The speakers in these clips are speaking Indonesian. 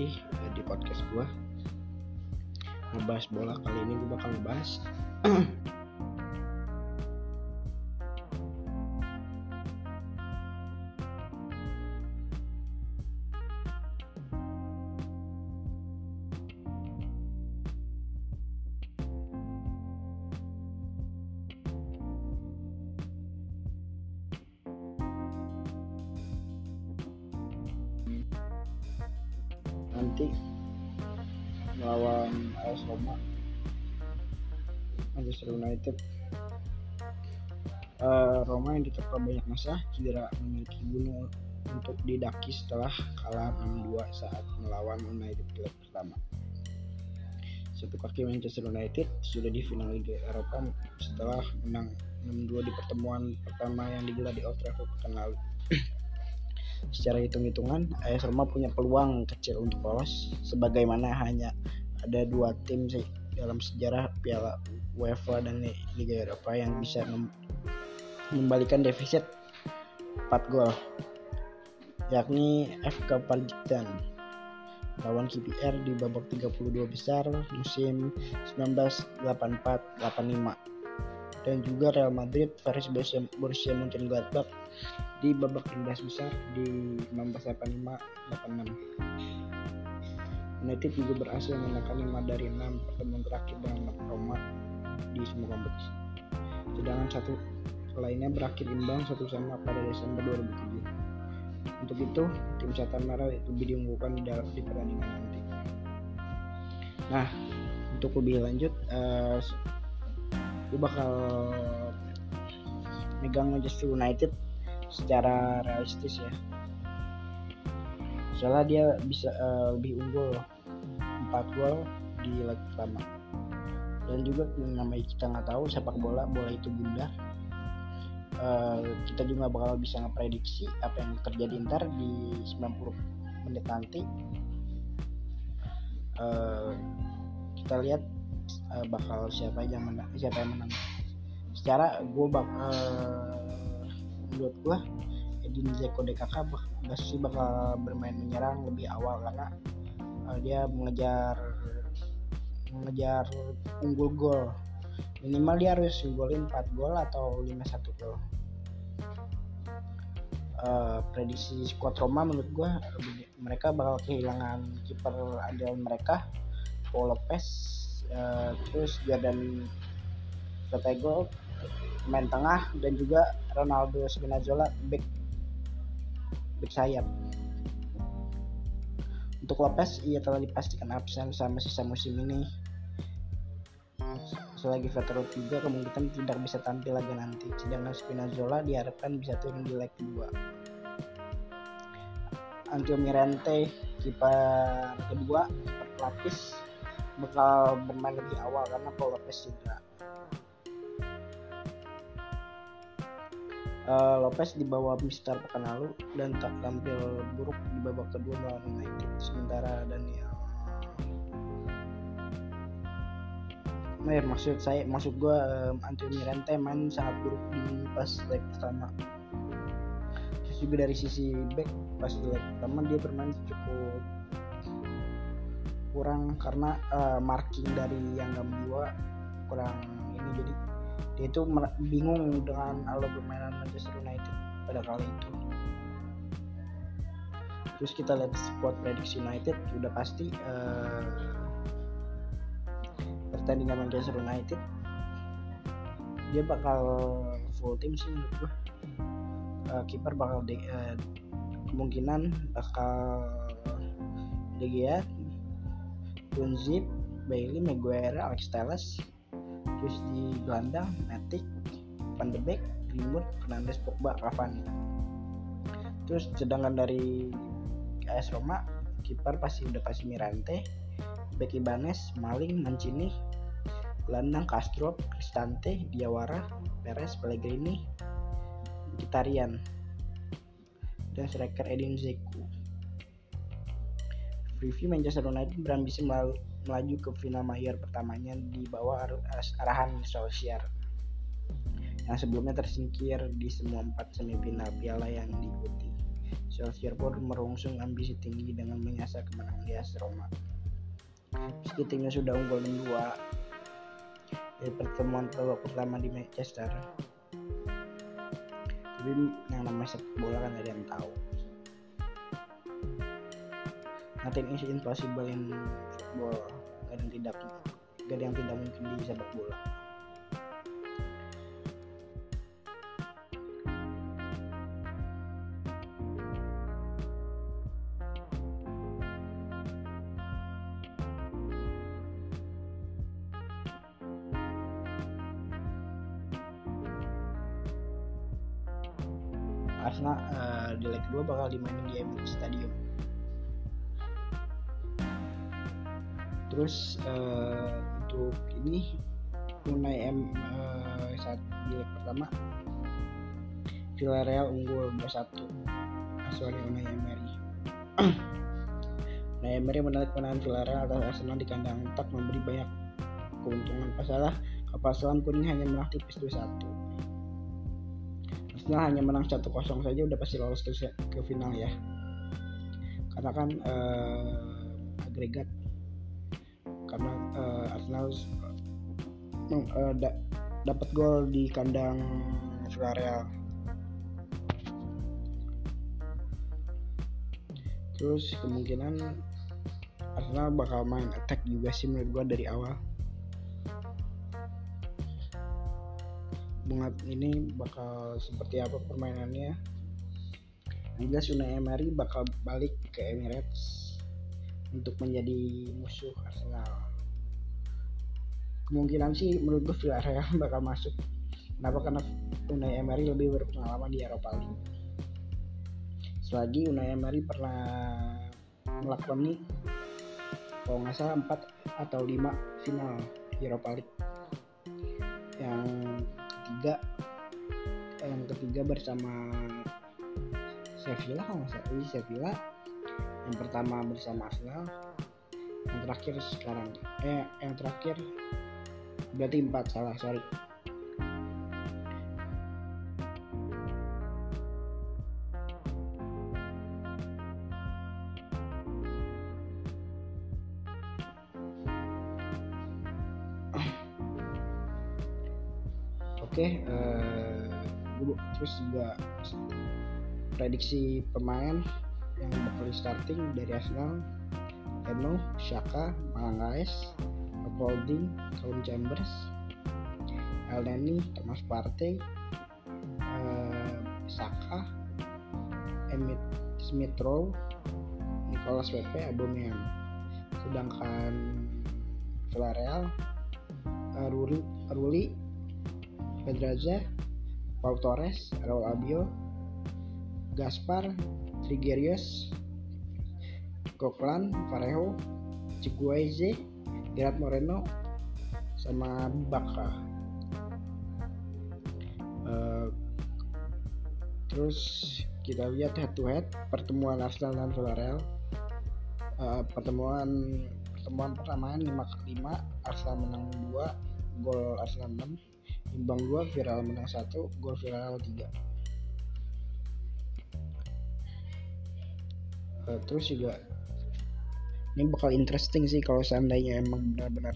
lagi eh, di podcast gue ngebahas bola kali ini gue bakal ngebahas melawan AS Roma. Manchester United. Eh, Roma yang diterpa banyak masa tidak memiliki gunung untuk didaki setelah kalah 6-2 saat melawan United leg pertama. Satu kaki Manchester United sudah di final Liga Eropa setelah menang 6-2 di pertemuan pertama yang digelar di Old Trafford pekan lalu secara hitung-hitungan AS Roma punya peluang kecil untuk lolos sebagaimana hanya ada dua tim sih dalam sejarah Piala UEFA dan Liga Eropa yang bisa mem- membalikan defisit 4 gol yakni FK Partizan lawan KPR di babak 32 besar musim 1984-85 dan juga Real Madrid versus Borussia Mönchengladbach di babak 16 besar di 1985-86. United juga berhasil menangkan 5 dari 6 pertemuan terakhir dengan Roma di semua kompetisi. Sedangkan satu lainnya berakhir imbang satu sama pada Desember 2007. Untuk itu, tim Setan Merah lebih diunggulkan di, dalam, di pertandingan nanti. Nah, untuk lebih lanjut, uh, gue bakal megang Manchester United secara realistis ya. Soalnya dia bisa uh, lebih unggul 4 gol di leg pertama. Dan juga namanya kita nggak tahu sepak bola, bola itu bundar. Uh, kita juga bakal bisa ngeprediksi apa yang terjadi ntar di 90 menit nanti. Uh, kita lihat uh, bakal siapa yang menang, siapa yang menang. Secara gue bakal menurut gue Edin Zeko DKK pasti bakal bermain menyerang lebih awal karena uh, dia mengejar mengejar unggul gol. Minimal dia harus unggulin 4 gol atau 5-1 gol. Uh, prediksi squad Roma menurut gue mereka bakal kehilangan kiper andalan mereka Paul Lopez uh, terus Jordan Protego main tengah dan juga Ronaldo Spinazzola back back sayap. Untuk Lopez ia telah dipastikan absen sama sisa musim ini. Selagi veteran juga kemungkinan tidak bisa tampil lagi nanti. Sedangkan Spinazzola diharapkan bisa turun di leg kedua. Antio Mirante kiper kedua pelapis bakal bermain lebih awal karena Paul Lopez cedera uh, Lopez dibawa Mister pekan lalu dan tak tampil buruk di babak kedua melawan United. Sementara Daniel Nah, ya, maksud saya maksud gue um, Antonio Mirante main sangat buruk di pas leg pertama. Terus juga dari sisi back pas di leg pertama dia bermain cukup kurang karena uh, marking dari yang dua kurang ini jadi dia itu bingung dengan alur permainan Manchester United pada kali itu. Terus kita lihat squad prediksi United udah pasti uh, pertandingan Manchester United dia bakal full team sih menurut gua. Uh, kiper bakal de, uh, kemungkinan bakal De Gea, Bunzip, Bailey, Maguire, Alex Telles terus di gelandang Matic, Van de Beek, Greenwood, Fernandes, Pogba, Cavani. Terus sedangkan dari AS Roma kiper pasti udah pasti Mirante Bek Ibanez, Maling, Mancini gelandang Castro, Cristante, Diawara, Perez, Pellegrini, Mkhitaryan dan striker Edin Dzeko. Preview Manchester United berambisi melaju melaju ke final mayor pertamanya di bawah arahan Solskjaer yang sebelumnya tersingkir di semua empat semifinal piala yang diikuti. Solskjaer pun merungsung ambisi tinggi dengan menyasar kemenangan di AS Roma. Meski timnya sudah unggul 6-2 dari pertemuan pertama di Manchester, tapi yang namanya sepak bola kan ada yang tahu. Nothing is impossible in football. Gak ada yang tidak, gak ada yang tidak mungkin di sepak bola. Arsenal uh, di leg 2 bakal dimainin di Emirates Stadium. Terus uh, untuk ini Unai M uh, saat di leg pertama Villarreal unggul 2-1 asuhannya Unai Emery. Unai Emery menarik kemenangan Villarreal atas Arsenal di kandang tak memberi banyak keuntungan. Pasalah kapal selam kuning hanya menang tipis 2-1 Arsenal hanya menang 1-0 saja udah pasti lolos ke, ke final ya karena kan uh, agregat karena uh, Arsenal uh, da dapat gol di kandang Villarreal. Terus kemungkinan Arsenal bakal main attack juga sih menurut gua dari awal. Bunga ini bakal seperti apa permainannya? Yang jelas Unai Emery bakal balik ke Emirates untuk menjadi musuh Arsenal. Kemungkinan sih menurut gue Villarreal bakal masuk. Kenapa? Karena Unai Emery lebih berpengalaman di Eropa League. Selagi Unai Emery pernah melakukan nih kalau nggak salah 4 atau 5 final Eropa League. Yang ketiga yang ketiga bersama Sevilla kalau nggak salah. Sevilla yang pertama bersama Arsenal yang terakhir sekarang. Eh yang terakhir berarti empat salah sorry. Oke okay, uh, terus juga prediksi pemain yang bakal starting dari Arsenal Eno, Shaka, Malangais, Holding, Calum Chambers, Elneny, Thomas Partey, uh, Saka, Emit Smith Rowe, Nicolas Pepe, Aubameyang. Sedangkan Villarreal, uh, Ruli, Ruli Pedraza, Pau Torres, Raul Abio, Gaspar, Trigerius, Coquelin, Parejo, Chiguaize, Gerard Moreno, sama Baka. Uh, terus kita lihat head to head pertemuan Arsenal dan Villarreal. Uh, pertemuan pertemuan pertama 5 ke 5 Arsenal menang 2 gol Arsenal 6 imbang 2 viral menang 1 gol viral 3 uh, terus juga ini bakal interesting sih kalau seandainya emang benar-benar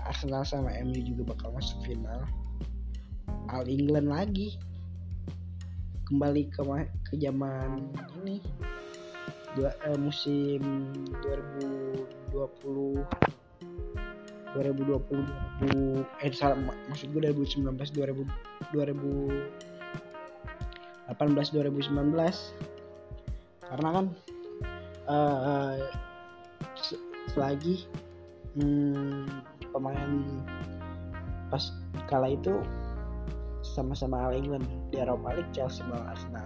Arsenal sama MU juga bakal masuk final. All England lagi. Kembali ke ke zaman ini. Dua eh, musim 2020 2020 2000 eh salah maksud gue 2019 2000 2018 2019 karena kan uh, selagi hmm, pemain pas kala itu sama-sama All England di Eropa League Chelsea melawan Arsenal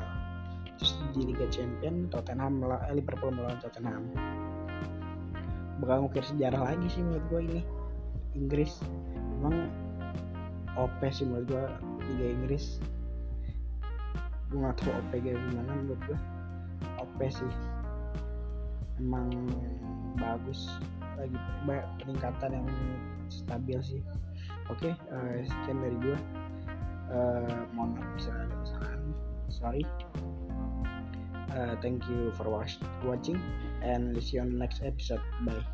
terus di Liga Champion Tottenham melawan Liverpool melawan Tottenham. Bakal ngukir sejarah lagi sih menurut gue ini Inggris. Emang OP sih menurut gue Liga Inggris. Gue gak tau OP gimana menurut gue OP sih. Emang bagus lagi peningkatan yang stabil sih. Oke okay, uh, sekian dari gue uh, mohon maaf bisa ada kesalahan. Sorry. Uh, thank you for watch, watching and see you on next episode. Bye